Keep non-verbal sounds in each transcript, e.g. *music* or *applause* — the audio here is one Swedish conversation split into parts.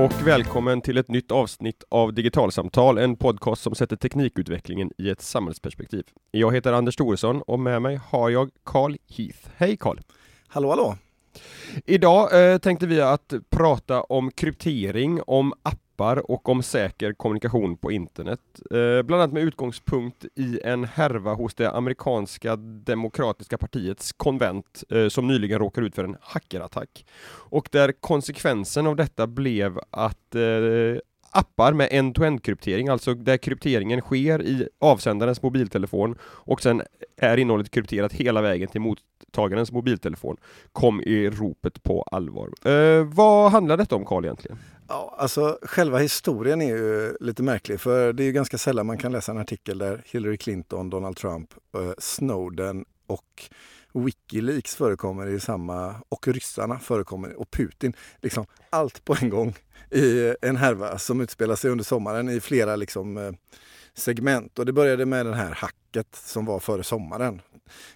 och välkommen till ett nytt avsnitt av Digitalsamtal, en podcast som sätter teknikutvecklingen i ett samhällsperspektiv. Jag heter Anders Thoresson och med mig har jag Carl Heath. Hej Carl! Hallå hallå! Idag eh, tänkte vi att prata om kryptering, om appar och om säker kommunikation på internet. Eh, bland annat med utgångspunkt i en härva hos det amerikanska demokratiska partiets konvent eh, som nyligen råkade ut för en hackerattack. Och där konsekvensen av detta blev att eh, appar med end-to-end kryptering, alltså där krypteringen sker i avsändarens mobiltelefon och sen är innehållet krypterat hela vägen till mottagarens mobiltelefon, kom i ropet på allvar. Eh, vad handlar detta om Carl egentligen? Ja, alltså själva historien är ju lite märklig för det är ju ganska sällan man kan läsa en artikel där Hillary Clinton, Donald Trump, eh, Snowden och Wikileaks förekommer i samma, och ryssarna förekommer och Putin. Liksom allt på en gång i en härva som utspelar sig under sommaren i flera liksom, eh, segment. Och det började med det här hacket som var före sommaren.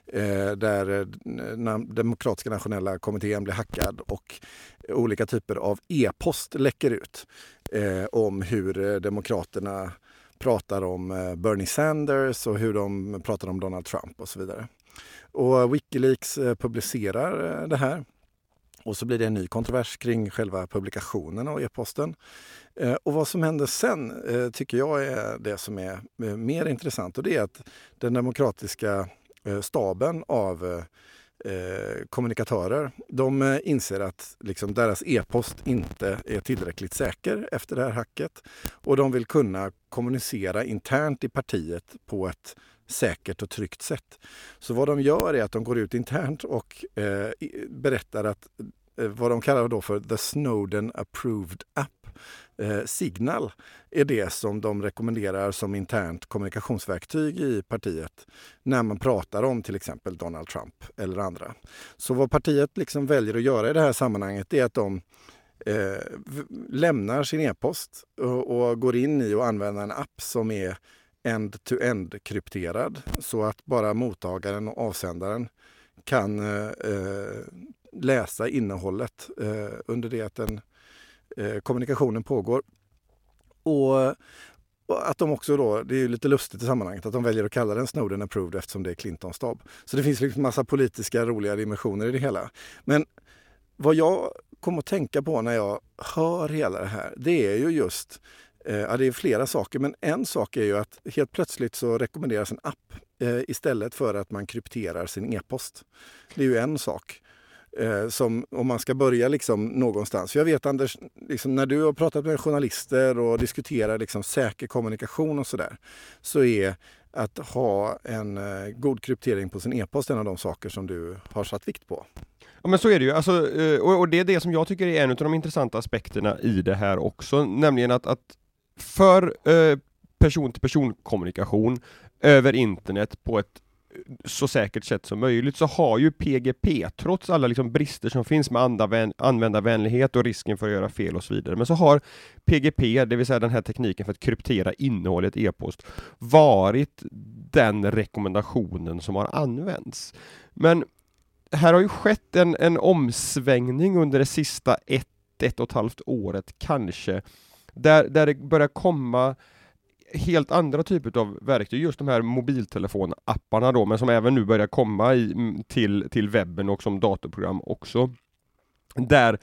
Eh, där eh, Demokratiska nationella kommittén blev hackad och olika typer av e-post läcker ut eh, om hur eh, Demokraterna pratar om Bernie Sanders och hur de pratar om Donald Trump och så vidare. Och Wikileaks publicerar det här och så blir det en ny kontrovers kring själva publikationen av e-posten. Eh, och vad som händer sen eh, tycker jag är det som är eh, mer intressant och det är att den demokratiska staben av kommunikatörer, de inser att liksom deras e-post inte är tillräckligt säker efter det här hacket. Och de vill kunna kommunicera internt i partiet på ett säkert och tryggt sätt. Så vad de gör är att de går ut internt och eh, berättar att eh, vad de kallar då för the Snowden approved app. Eh, Signal är det som de rekommenderar som internt kommunikationsverktyg i partiet när man pratar om till exempel Donald Trump eller andra. Så vad partiet liksom väljer att göra i det här sammanhanget är att de eh, lämnar sin e-post och, och går in i och använder en app som är end-to-end krypterad så att bara mottagaren och avsändaren kan eh, läsa innehållet eh, under det att den eh, kommunikationen pågår. Och, och, att de också då, det är ju lite lustigt i sammanhanget, att de väljer att kalla den Snowden approved eftersom det är Clintons stab. Så det finns liksom massa politiska roliga dimensioner i det hela. Men vad jag kom att tänka på när jag hör hela det här, det är ju just Eh, ja, det är flera saker, men en sak är ju att helt plötsligt så rekommenderas en app eh, istället för att man krypterar sin e-post. Det är ju en sak. Eh, som om man ska börja liksom någonstans. Jag vet Anders, liksom, när du har pratat med journalister och diskuterar liksom säker kommunikation och sådär, så är att ha en eh, god kryptering på sin e-post en av de saker som du har satt vikt på. Ja men så är det ju, alltså, eh, och det är det som jag tycker är en av de intressanta aspekterna i det här också, nämligen att, att för eh, person till person kommunikation över internet på ett eh, så säkert sätt som möjligt så har ju PGP, trots alla liksom brister som finns med användarvänlighet och risken för att göra fel och så vidare, men så har PGP, det vill säga den här tekniken för att kryptera innehållet i e-post, varit den rekommendationen som har använts. Men här har ju skett en, en omsvängning under det sista ett, ett och ett halvt året kanske, där, där det börjar komma helt andra typer av verktyg, just de här mobiltelefonapparna då, men som även nu börjar komma i, till, till webben och som datorprogram också. Där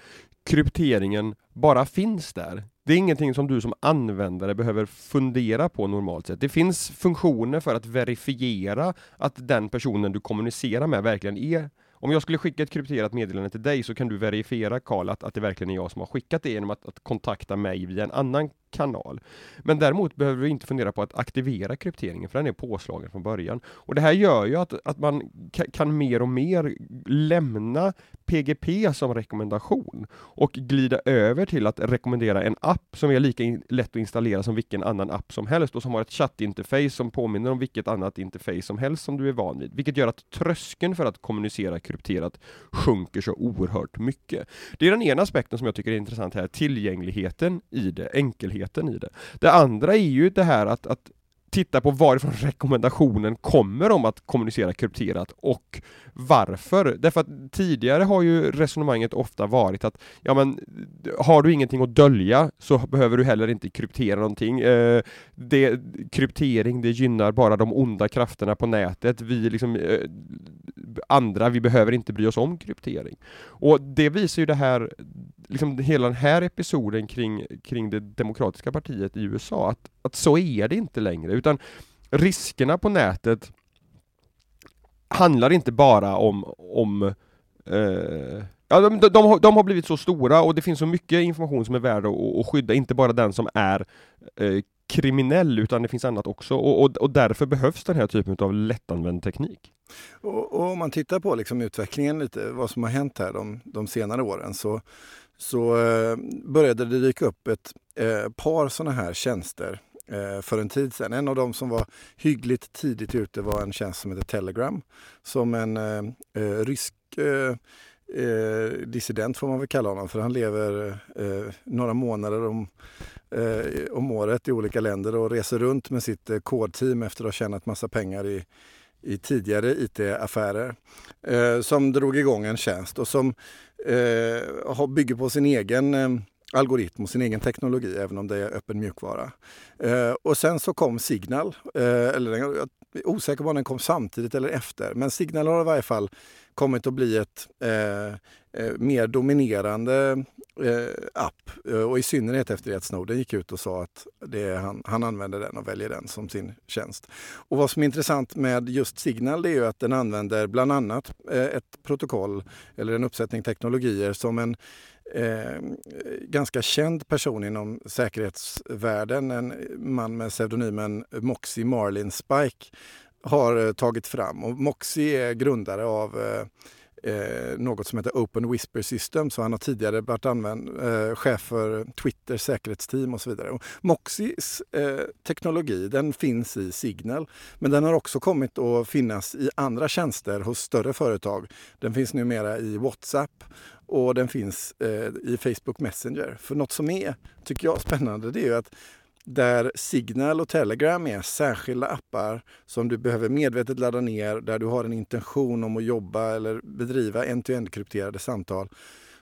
krypteringen bara finns där. Det är ingenting som du som användare behöver fundera på normalt sett. Det finns funktioner för att verifiera att den personen du kommunicerar med verkligen är om jag skulle skicka ett krypterat meddelande till dig så kan du verifiera Karl att, att det verkligen är jag som har skickat det genom att, att kontakta mig via en annan kanal. Men däremot behöver vi inte fundera på att aktivera krypteringen för den är påslagen från början. Och det här gör ju att, att man kan mer och mer lämna PGP som rekommendation och glida över till att rekommendera en app som är lika lätt att installera som vilken annan app som helst och som har ett chattinterface som påminner om vilket annat interface som helst som du är van vid. Vilket gör att tröskeln för att kommunicera krypterat sjunker så oerhört mycket. Det är den ena aspekten som jag tycker är intressant här, tillgängligheten i det, enkelheten i det. Det andra är ju det här att, att titta på varifrån rekommendationen kommer om att kommunicera krypterat och varför. Därför att tidigare har ju resonemanget ofta varit att ja men har du ingenting att dölja så behöver du heller inte kryptera någonting. Eh, det, kryptering det gynnar bara de onda krafterna på nätet. Vi liksom eh, andra, vi behöver inte bry oss om kryptering. Och det visar ju det här, liksom hela den här episoden kring, kring det demokratiska partiet i USA, att, att så är det inte längre, utan riskerna på nätet handlar inte bara om, om eh, Ja, de, de, de, har, blivit så stora och det finns så mycket information som är värd att, att skydda, inte bara den som är eh, kriminell utan det finns annat också och, och, och, därför behövs den här typen av lättanvänd teknik. Och, och om man tittar på liksom utvecklingen lite, vad som har hänt här de, de senare åren så, så eh, började det dyka upp ett eh, par sådana här tjänster Eh, för en tid sedan. En av dem som var hyggligt tidigt ute var en tjänst som heter Telegram som en eh, eh, rysk eh, eh, dissident får man väl kalla honom för han lever eh, några månader om, eh, om året i olika länder och reser runt med sitt eh, kodteam efter att ha tjänat massa pengar i, i tidigare IT-affärer. Eh, som drog igång en tjänst och som eh, bygger på sin egen eh, algoritm och sin egen teknologi, även om det är öppen mjukvara. Eh, och sen så kom Signal, eh, eller jag är osäker på om den kom samtidigt eller efter, men Signal har i varje fall kommit att bli ett eh, eh mer dominerande eh, app. Eh, och i synnerhet efter att Snowden gick ut och sa att det han, han använder den och väljer den som sin tjänst. Och vad som är intressant med just Signal är ju att den använder bland annat eh, ett protokoll eller en uppsättning teknologier som en Eh, ganska känd person inom säkerhetsvärlden, en man med pseudonymen Moxie Marlin Spike, har eh, tagit fram. Och Moxie är grundare av eh, eh, något som heter Open Whisper System. Så han har tidigare varit använd, eh, chef för Twitter säkerhetsteam och så vidare. Och Moxies eh, teknologi den finns i Signal men den har också kommit att finnas i andra tjänster hos större företag. Den finns numera i WhatsApp och den finns eh, i Facebook Messenger. För något som är, tycker jag, spännande det är ju att där Signal och Telegram är särskilda appar som du behöver medvetet ladda ner där du har en intention om att jobba eller bedriva end-to-end krypterade samtal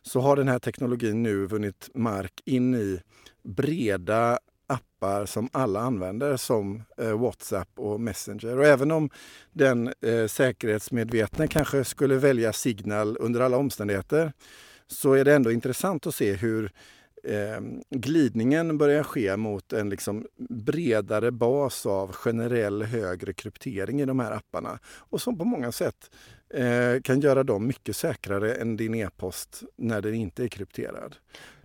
så har den här teknologin nu vunnit mark in i breda appar som alla använder som eh, Whatsapp och Messenger. Och även om den eh, säkerhetsmedvetna kanske skulle välja Signal under alla omständigheter så är det ändå intressant att se hur eh, glidningen börjar ske mot en liksom bredare bas av generell högre kryptering i de här apparna och som på många sätt eh, kan göra dem mycket säkrare än din e-post när den inte är krypterad.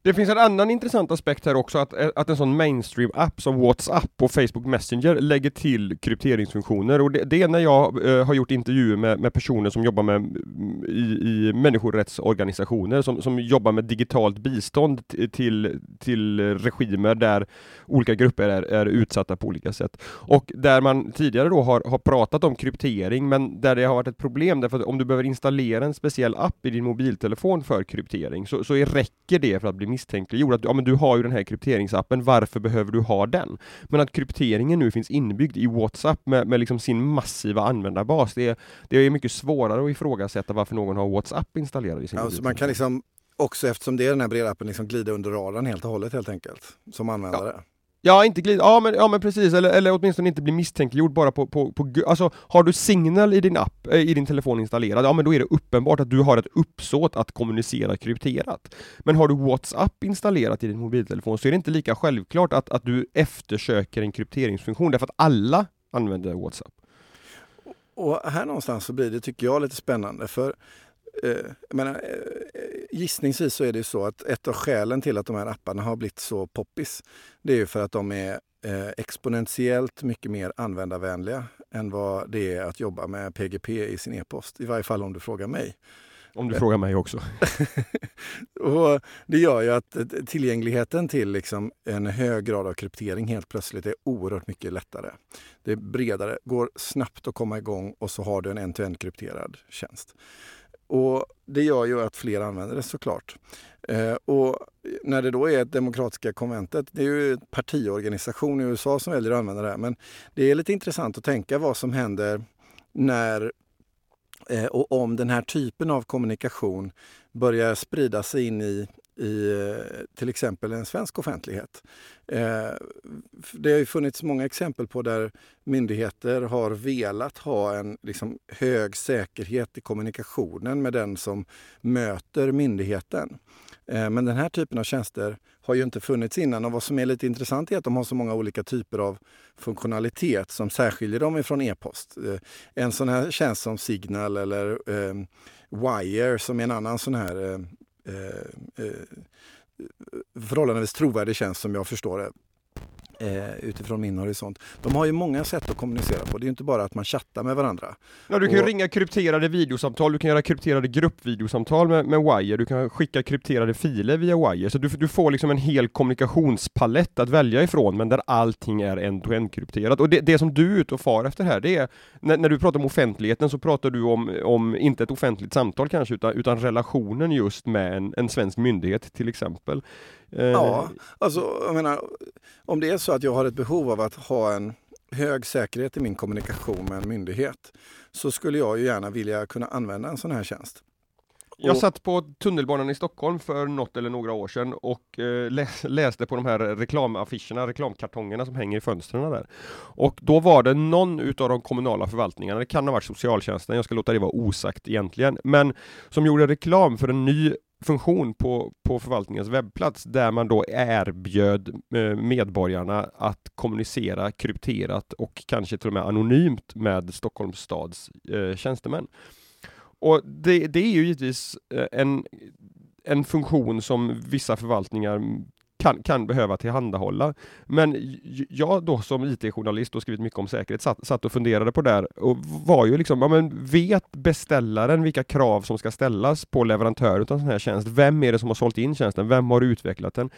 Det finns en annan intressant aspekt här också, att, att en sån mainstream-app som WhatsApp och Facebook Messenger lägger till krypteringsfunktioner. Och det, det är när jag eh, har gjort intervjuer med, med, personer som jobbar med mm, i, i människorättsorganisationer som, som jobbar med digitalt bistånd till, till regimer där olika grupper är, är utsatta på olika sätt. Och där man tidigare då har, har pratat om kryptering, men där det har varit ett problem därför att om du behöver installera en speciell app i din mobiltelefon för kryptering så, så räcker det för att bli misstänkliggjord. Att ja, men du har ju den här krypteringsappen, varför behöver du ha den? Men att krypteringen nu finns inbyggd i WhatsApp med, med liksom sin massiva användarbas, det är, det är mycket svårare att ifrågasätta varför någon har WhatsApp installerad i sin ja, Man kan liksom också eftersom det är den här breda appen liksom glida under radarn helt och hållet helt enkelt som användare. Ja. Ja, inte glida, ja men, ja men precis, eller, eller åtminstone inte bli misstänkliggjord bara på, på, på, alltså har du Signal i din app, eh, i din telefon installerad, ja men då är det uppenbart att du har ett uppsåt att kommunicera krypterat. Men har du WhatsApp installerat i din mobiltelefon så är det inte lika självklart att, att du eftersöker en krypteringsfunktion, därför att alla använder WhatsApp. Och här någonstans så blir det, tycker jag, lite spännande, för eh, menar, eh, gissningsvis så är det så att ett av skälen till att de här apparna har blivit så poppis, det är ju för att de är eh, exponentiellt mycket mer användarvänliga än vad det är att jobba med PGP i sin e-post. I varje fall om du frågar mig. Om du frågar mig också. *laughs* och det gör ju att tillgängligheten till liksom en hög grad av kryptering helt plötsligt är oerhört mycket lättare. Det är bredare, går snabbt att komma igång och så har du en en-to-en krypterad tjänst och det gör ju att fler använder det såklart. Eh, och när det då är demokratiska konventet, det är ju en partiorganisation i USA som väljer att använda det här. Men det är lite intressant att tänka vad som händer när eh, och om den här typen av kommunikation börjar sprida sig in i i eh, till exempel en svensk offentlighet. Eh, det har ju funnits många exempel på där myndigheter har velat ha en liksom, hög säkerhet i kommunikationen med den som möter myndigheten. Eh, men den här typen av tjänster har ju inte funnits innan och vad som är lite intressant är att de har så många olika typer av funktionalitet som särskiljer dem ifrån e-post. En sån här tjänst som Signal eller Wire som är en annan sån här eh, eh, förhållandevis trovärdig tjänst som jag förstår det eh, utifrån min horisont. De har ju många sätt att kommunicera på. Det är inte bara att man chattar med varandra. Ja, du kan och... ringa krypterade videosamtal, du kan göra krypterade gruppvideosamtal med, med Wire, du kan skicka krypterade filer via Wire. Så du, du får liksom en hel kommunikationspalett att välja ifrån, men där allting är end-to-end krypterat. Och det, det som du är ute och far efter här, det är när, när, du pratar om offentligheten så pratar du om, om inte ett offentligt samtal kanske, utan, utan relationen just med en, en svensk myndighet till exempel. Ja, eh, alltså jag menar, om det är så att jag har ett behov av att ha en hög säkerhet i min kommunikation med en myndighet så skulle jag ju gärna vilja kunna använda en sån här tjänst. Jag satt på tunnelbanan i Stockholm för något eller några år sedan och eh, läste på de här reklamaffischerna, reklamkartongerna som hänger i fönstren där. Och då var det någon utav de kommunala förvaltningarna, det kan ha varit socialtjänsten, jag ska låta det vara osagt egentligen, men som gjorde reklam för en ny funktion på, på förvaltningens webbplats där man då erbjöd eh, medborgarna att kommunicera krypterat och kanske till och med anonymt med Stockholms stads eh, tjänstemän. Och det, det är ju givetvis eh, en, en funktion som vissa förvaltningar kan, kan behöva tillhandahålla. Men jag då som IT-journalist och skrivit mycket om säkerhet satt, satt och funderade på det här och var ju liksom, ja men vet beställaren vilka krav som ska ställas på leverantör av en sån här tjänst? Vem är det som har sålt in tjänsten? Vem har utvecklat den?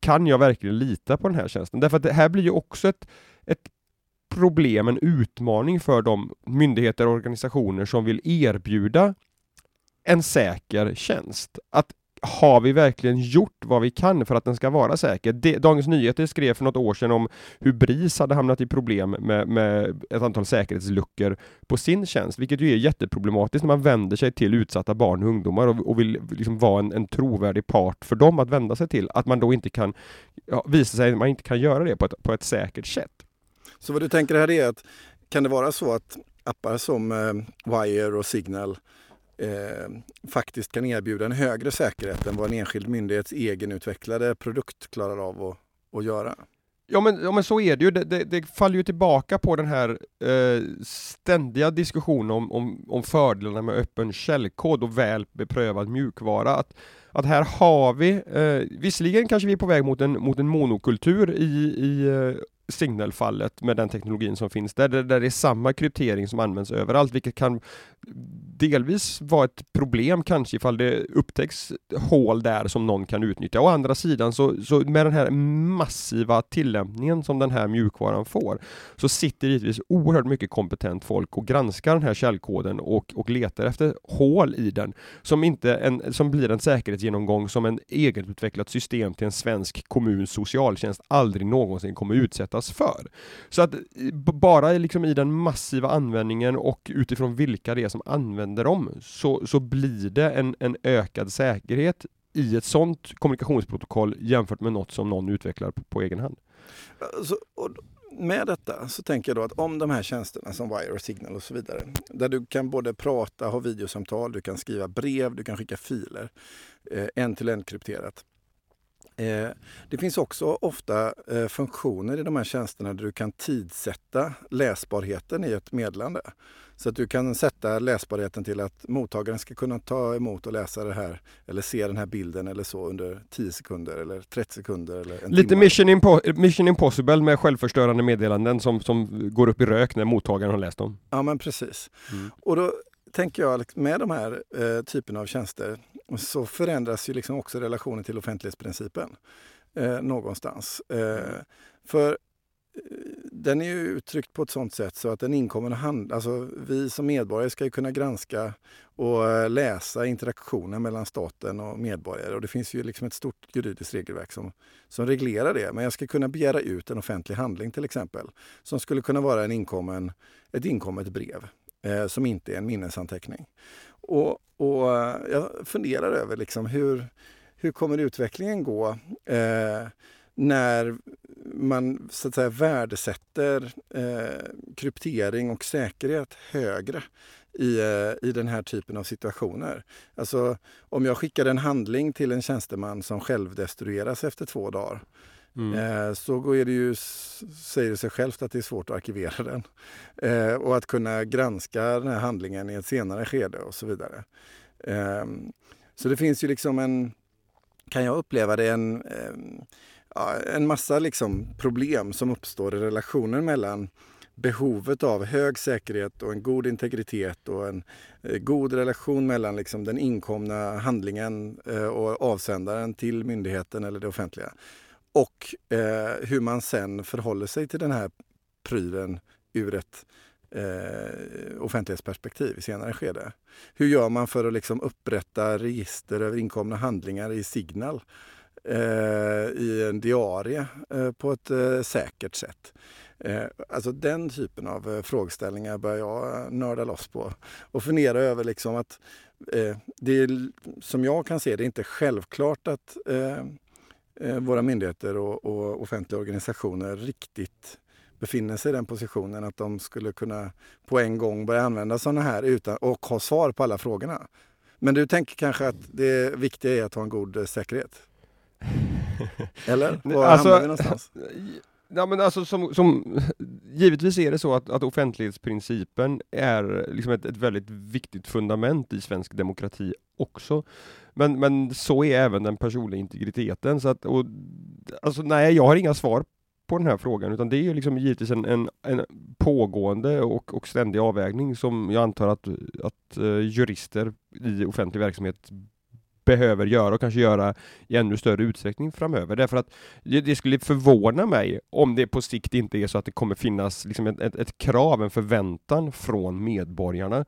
Kan jag verkligen lita på den här tjänsten? Därför att det här blir ju också ett, ett problem, en utmaning för de myndigheter och organisationer som vill erbjuda en säker tjänst. Att har vi verkligen gjort vad vi kan för att den ska vara säker? Dagens Nyheter skrev för något år sedan om hur BRIS hade hamnat i problem med, med ett antal säkerhetsluckor på sin tjänst, vilket ju är jätteproblematiskt när man vänder sig till utsatta barn och ungdomar och, och vill liksom vara en, en trovärdig part för dem att vända sig till, att man då inte kan ja, visa sig att man inte kan göra det på ett, på ett säkert sätt. Så vad du tänker här är att kan det vara så att appar som eh, Wire och Signal eh, faktiskt kan erbjuda en högre säkerhet än vad en enskild myndighets egenutvecklade produkt klarar av att, att göra. Ja men, ja men så är det ju, det, det, det faller ju tillbaka på den här eh, ständiga diskussionen om, om, om fördelarna med öppen källkod och väl beprövad mjukvara. Att, att här har vi, eh, visserligen kanske vi är på väg mot en, mot en monokultur i, i eh, signalfallet med den teknologin som finns där, där det är samma kryptering som används överallt, vilket kan delvis vara ett problem kanske ifall det upptäcks hål där som någon kan utnyttja. Å andra sidan så, så med den här massiva tillämpningen som den här mjukvaran får, så sitter givetvis oerhört mycket kompetent folk och granskar den här källkoden och, och letar efter hål i den, som, inte en, som blir en säkerhetsgenomgång som en egenutvecklat system till en svensk kommuns socialtjänst aldrig någonsin kommer utsättas för. Så att bara liksom i den massiva användningen och utifrån vilka det är som använder dem så, så blir det en, en ökad säkerhet i ett sådant kommunikationsprotokoll jämfört med något som någon utvecklar på, på egen hand. Alltså, med detta så tänker jag då att om de här tjänsterna som Wire och Signal och så vidare, där du kan både prata, ha videosamtal, du kan skriva brev, du kan skicka filer, eh, en till en krypterat. Eh, det finns också ofta eh, funktioner i de här tjänsterna där du kan tidsätta läsbarheten i ett meddelande. Så att du kan sätta läsbarheten till att mottagaren ska kunna ta emot och läsa det här eller se den här bilden eller så under 10 sekunder eller 30 sekunder eller en Lite mission, impo mission, impossible med självförstörande meddelanden som, som går upp i rök när mottagaren har läst dem. Ja men precis. Mm. Och då tänker jag liksom, med de här eh, typerna av tjänster så förändras ju liksom också relationen till offentlighetsprincipen eh, någonstans. Eh, för eh, den är ju uttryckt på ett sånt sätt så att en inkommande hand, alltså vi som medborgare ska ju kunna granska och eh, läsa interaktionen mellan staten och medborgare. Och det finns ju liksom ett stort juridiskt regelverk som, som reglerar det. Men jag ska kunna begära ut en offentlig handling till exempel, som skulle kunna vara en inkommen, ett inkommet brev eh, som inte är en minnesanteckning. Och, och eh, jag funderar över liksom hur, hur kommer utvecklingen gå eh, när man så att säga värdesätter eh, kryptering och säkerhet högre i, eh, i den här typen av situationer. Alltså om jag skickar en handling till en tjänsteman som självdestrueras efter två dagar Mm. Eh, så går det ju, säger det sig självt att det är svårt att arkivera den. Eh, och att kunna granska den här handlingen i ett senare skede och så vidare. Eh, så det finns ju liksom en, kan jag uppleva det, en, ehm, en massa liksom problem som uppstår i relationen mellan behovet av hög säkerhet och en god integritet och en eh, god relation mellan liksom den inkomna handlingen eh, och avsändaren till myndigheten eller det offentliga. Och eh, hur man sen förhåller sig till den här prylen ur ett eh, offentlighetsperspektiv i senare skede. Hur gör man för att liksom upprätta register över inkomna handlingar i Signal eh, i en diarie eh, på ett eh, säkert sätt? Eh, alltså den typen av eh, frågeställningar börjar jag nörda loss på och fundera över liksom att eh, det är, som jag kan se det är inte självklart att Eh, våra myndigheter och, och offentliga organisationer riktigt befinner sig i den positionen att de skulle kunna på en gång börja använda sådana här utan, och ha svar på alla frågorna. Men du tänker kanske att det viktiga är att ha en god eh, säkerhet? *laughs* Eller? Var alltså, hamnar vi någonstans? *laughs* Ja, men alltså, som, som, givetvis är det så att, att offentlighetsprincipen är liksom ett, ett väldigt viktigt fundament i svensk demokrati också. Men, men så är även den personliga integriteten. Så att, och, alltså, nej, jag har inga svar på den här frågan, utan det är ju liksom givetvis en, en, en pågående och, och ständig avvägning som jag antar att, att uh, jurister i offentlig verksamhet behöver göra och kanske göra i ännu större utsträckning framöver. Därför att det, det skulle förvåna mig om det på sikt inte är så att det kommer finnas liksom ett, ett, ett krav, en förväntan från medborgarna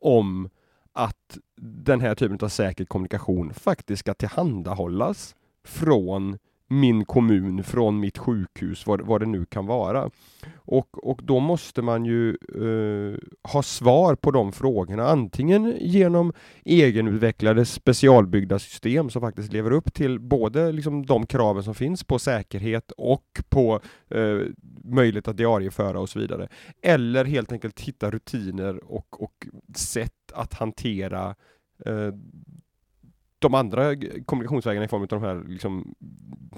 om att den här typen av säker kommunikation faktiskt ska tillhandahållas från min kommun, från mitt sjukhus, vad, vad det nu kan vara. Och, och då måste man ju eh, ha svar på de frågorna, antingen genom egenutvecklade specialbyggda system som faktiskt lever upp till både liksom, de kraven som finns på säkerhet och på eh, möjlighet att diarieföra och så vidare. Eller helt enkelt hitta rutiner och, och sätt att hantera eh, de andra kommunikationsvägarna i form av de här liksom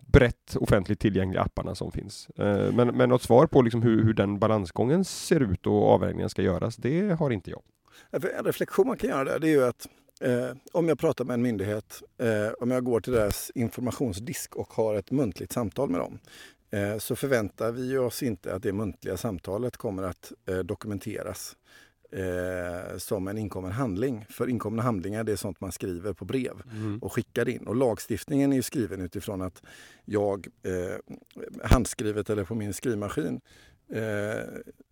brett offentligt tillgängliga apparna som finns. Eh, men, men något svar på liksom hur, hur den balansgången ser ut och avvägningen ska göras, det har inte jag. En reflektion man kan göra där, det är ju att eh, om jag pratar med en myndighet, eh, om jag går till deras informationsdisk och har ett muntligt samtal med dem, så förväntar vi oss inte att det muntliga samtalet kommer att eh, dokumenteras eh, som en inkommen handling. För inkomna handlingar det är sånt man skriver på brev mm. och skickar in. Och lagstiftningen är skriven utifrån att jag eh, handskrivet eller på min skrivmaskin eh,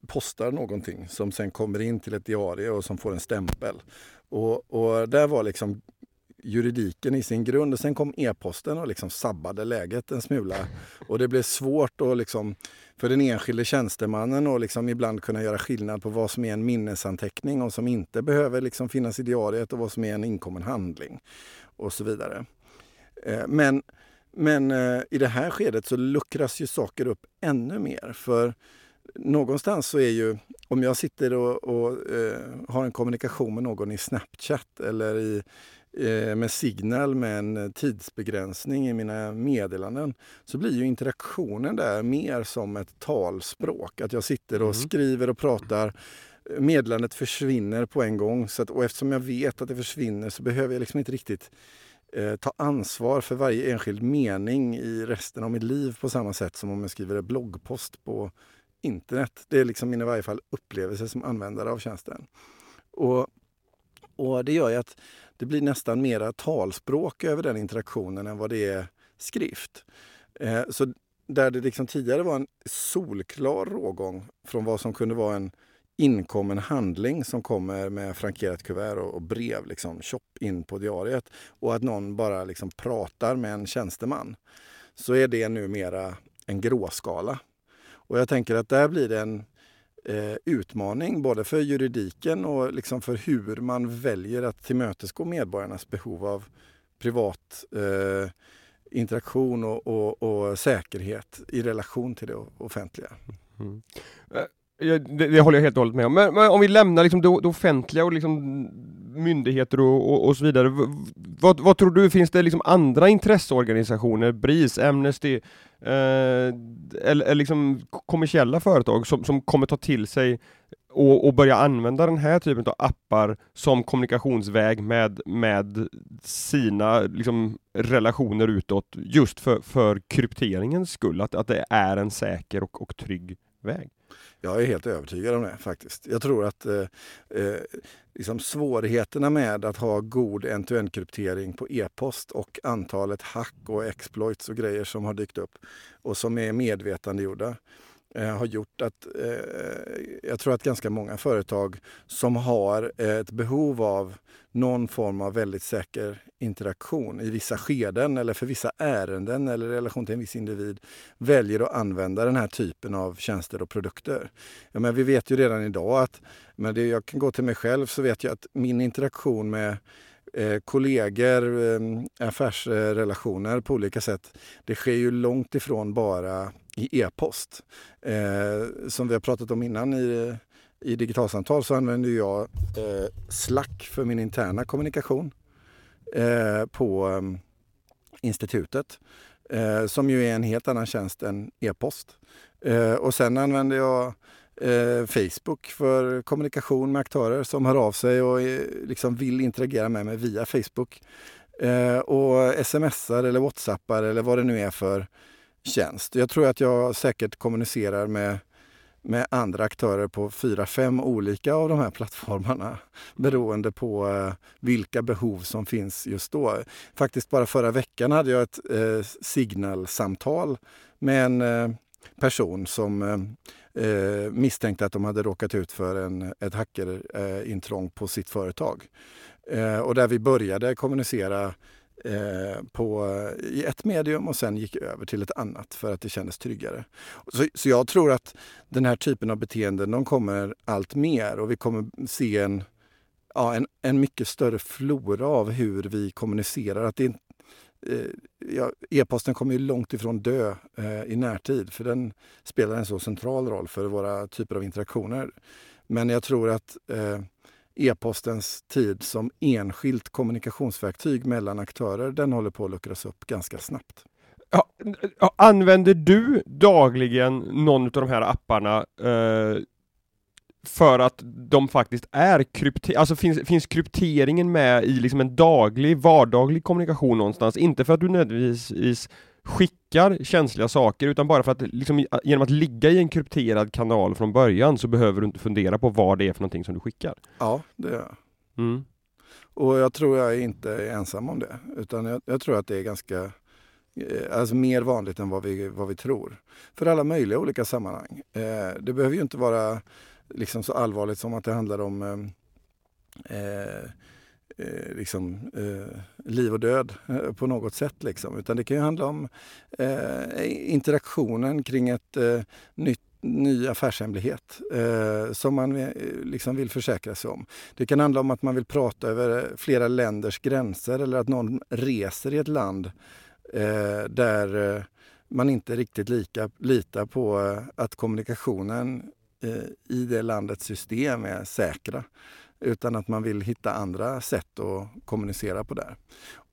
postar någonting som sen kommer in till ett diarie och som får en stämpel. Och, och där var liksom juridiken i sin grund. Och sen kom e-posten och liksom sabbade läget en smula. Och det blev svårt att liksom, för den enskilde tjänstemannen att liksom ibland kunna göra skillnad på vad som är en minnesanteckning och som inte behöver liksom finnas i diariet och vad som är en inkommen handling. Och så vidare. Eh, men, men eh, i det här skedet så luckras ju saker upp ännu mer. För någonstans så är ju, om jag sitter och, och eh, har en kommunikation med någon i Snapchat eller i med Signal med en tidsbegränsning i mina meddelanden så blir ju interaktionen där mer som ett talspråk. Att jag sitter och mm. skriver och pratar. Meddelandet försvinner på en gång så att, och eftersom jag vet att det försvinner så behöver jag liksom inte riktigt eh, ta ansvar för varje enskild mening i resten av mitt liv på samma sätt som om jag skriver en bloggpost på internet. Det är liksom min i varje fall upplevelse som användare av tjänsten. Och, och det gör ju att det blir nästan mera talspråk över den interaktionen än vad det är skrift. Eh, så där det liksom tidigare var en solklar rågång från vad som kunde vara en inkommen handling som kommer med frankerat kuvert och, och brev, liksom, chop in på diariet. Och att någon bara liksom pratar med en tjänsteman. Så är det numera en gråskala. Och jag tänker att där blir det en eh, utmaning både för juridiken och liksom för hur man väljer att tillmötesgå medborgarnas behov av privat eh, interaktion och, och, och, säkerhet i relation till det offentliga. Mm. Eh, Ja, det, det, håller jag helt och hållet med om. Men, men om vi lämnar liksom det, det offentliga och liksom myndigheter och, och, och så vidare. Vad, vad, tror du, finns det liksom andra intresseorganisationer, BRIS, Amnesty, eh, eller, eller liksom kommersiella företag som, som kommer ta till sig och, och börja använda den här typen av appar som kommunikationsväg med, med sina liksom, relationer utåt, just för, för krypteringens skull, att, att det är en säker och, och trygg väg? Jag är helt övertygad om det faktiskt. Jag tror att eh, eh, liksom svårigheterna med att ha god end-to-end kryptering på e-post och antalet hack och exploits och grejer som har dykt upp och som är medvetandegjorda Eh, har gjort att eh, jag tror att ganska många företag som har eh, ett behov av någon form av väldigt säker interaktion i vissa skeden eller för vissa ärenden eller i relation till en viss individ väljer att använda den här typen av tjänster och produkter. Ja, men vi vet ju redan idag att, men det, jag kan gå till mig själv så vet jag att min interaktion med eh, kollegor, eh, affärsrelationer på olika sätt, det sker ju långt ifrån bara i e-post. Eh, som vi har pratat om innan i, i digitalsamtal så använder jag eh, Slack för min interna kommunikation eh, på eh, institutet. Eh, som ju är en helt annan tjänst än e-post. Eh, och sen använder jag eh, Facebook för kommunikation med aktörer som hör av sig och eh, liksom vill interagera med mig via Facebook. Eh, och smsar eller whatsappar eller vad det nu är för tjänst. Jag tror att jag säkert kommunicerar med, med andra aktörer på fyra, fem olika av de här plattformarna *laughs* beroende på eh, vilka behov som finns just då. Faktiskt bara förra veckan hade jag ett eh, signalsamtal med en eh, person som eh, eh, misstänkte att de hade råkat ut för en, ett hackerintrång eh, på sitt företag. Eh, och där vi började kommunicera Eh, på, eh, i ett medium och sen gick över till ett annat för att det kändes tryggare. Så, så jag tror att den här typen av beteenden de kommer allt mer och vi kommer se en, ja, en, en mycket större flora av hur vi kommunicerar. Att det, Eh, e-posten kommer ju långt ifrån dö eh, i närtid för den spelar en så central roll för våra typer av interaktioner. Men jag tror att eh, e-postens tid som enskilt kommunikationsverktyg mellan aktörer, den håller på att luckras upp ganska snabbt. Ja, använder du dagligen någon av de här apparna eh, för att de faktiskt är krypterade, alltså finns, finns krypteringen med i liksom en daglig, vardaglig kommunikation någonstans? Inte för att du nödvändigtvis skickar känsliga saker utan bara för att liksom, genom att ligga i en krypterad kanal från början så behöver du inte fundera på vad det är för någonting som du skickar. Ja, det gör jag. Mm. Och jag tror jag inte är ensam om det utan jag, jag tror att det är ganska eh, Alltså mer vanligt än vad vi, vad vi tror. För alla möjliga olika sammanhang. Eh, det behöver ju inte vara liksom så allvarligt som att det handlar om eh, eh, eh liksom, eh, liv och död eh, på något sätt. Liksom. Utan det kan ju handla om eh, interaktionen kring ett eh, nytt ny affärshemlighet eh, som man eh, liksom vill försäkra sig om. Det kan handla om att man vill prata över eh, flera länders gränser eller att någon reser i ett land eh, där man inte riktigt lika litar på att kommunikationen Eh, i det landets system är säkra utan att man vill hitta andra sätt att kommunicera på där.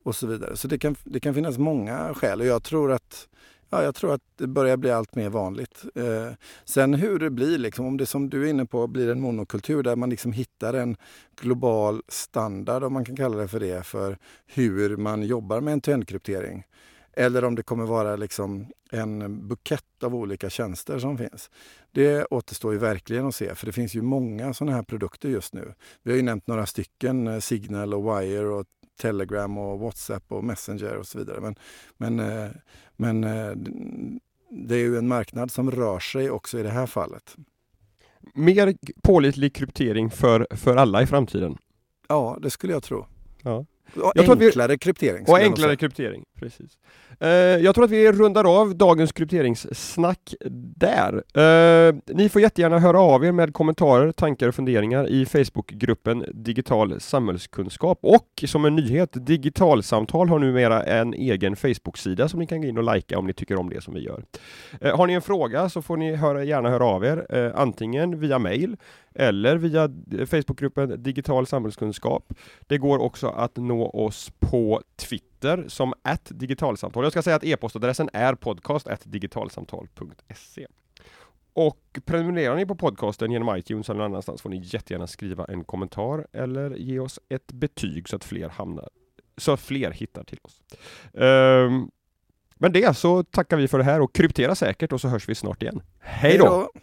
Och så vidare. Så det kan, det kan finnas många skäl och jag tror att Ja, jag tror att det börjar bli allt mer vanligt. Eh, sen hur det blir, liksom, om det som du är inne på blir en monokultur där man liksom hittar en global standard, om man kan kalla det för det, för hur man jobbar med en kryptering eller om det kommer vara liksom en bukett av olika tjänster som finns. Det återstår ju verkligen att se, för det finns ju många sådana här produkter just nu. Vi har ju nämnt några stycken, eh, Signal och Wire och Telegram och Whatsapp och Messenger och så vidare. Men, men, eh, men eh, det är ju en marknad som rör sig också i det här fallet. Mer pålitlig kryptering för, för alla i framtiden. Ja, det skulle jag tro. Ja. Och Jag att vi- enklare kryptering. Och enklare kryptering, precis. Eh, jag tror att vi rundar av dagens krypteringssnack där. Eh, ni får jättegärna höra av er med kommentarer, tankar och funderingar i Facebookgruppen Digital samhällskunskap och som en nyhet, Digitalsamtal har numera en egen Facebook-sida som ni kan gå in och likea om ni tycker om det som vi gör. Eh, har ni en fråga så får ni höra, gärna höra av er, antingen via mail eller via Facebookgruppen Digital samhällskunskap. Det går också att nå oss på Twitter som att digitalsamtal. Jag ska säga att e-postadressen är podcast digitalsamtal.se. Och prenumererar ni på podcasten genom iTunes eller någon annanstans får ni jättegärna skriva en kommentar eller ge oss ett betyg så att fler hamnar så att fler hittar till oss. Um, men det så tackar vi för det här och kryptera säkert och så hörs vi snart igen. Hej då! Hej då!